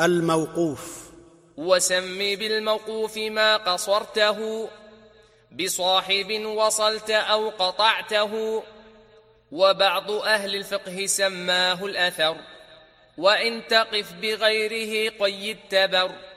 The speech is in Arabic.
الموقوف. وسم بالموقوف ما قصرته بصاحب وصلت أو قطعته. وبعض أهل الفقه سماه الأثر وإن تقف بغيره قيد تبر.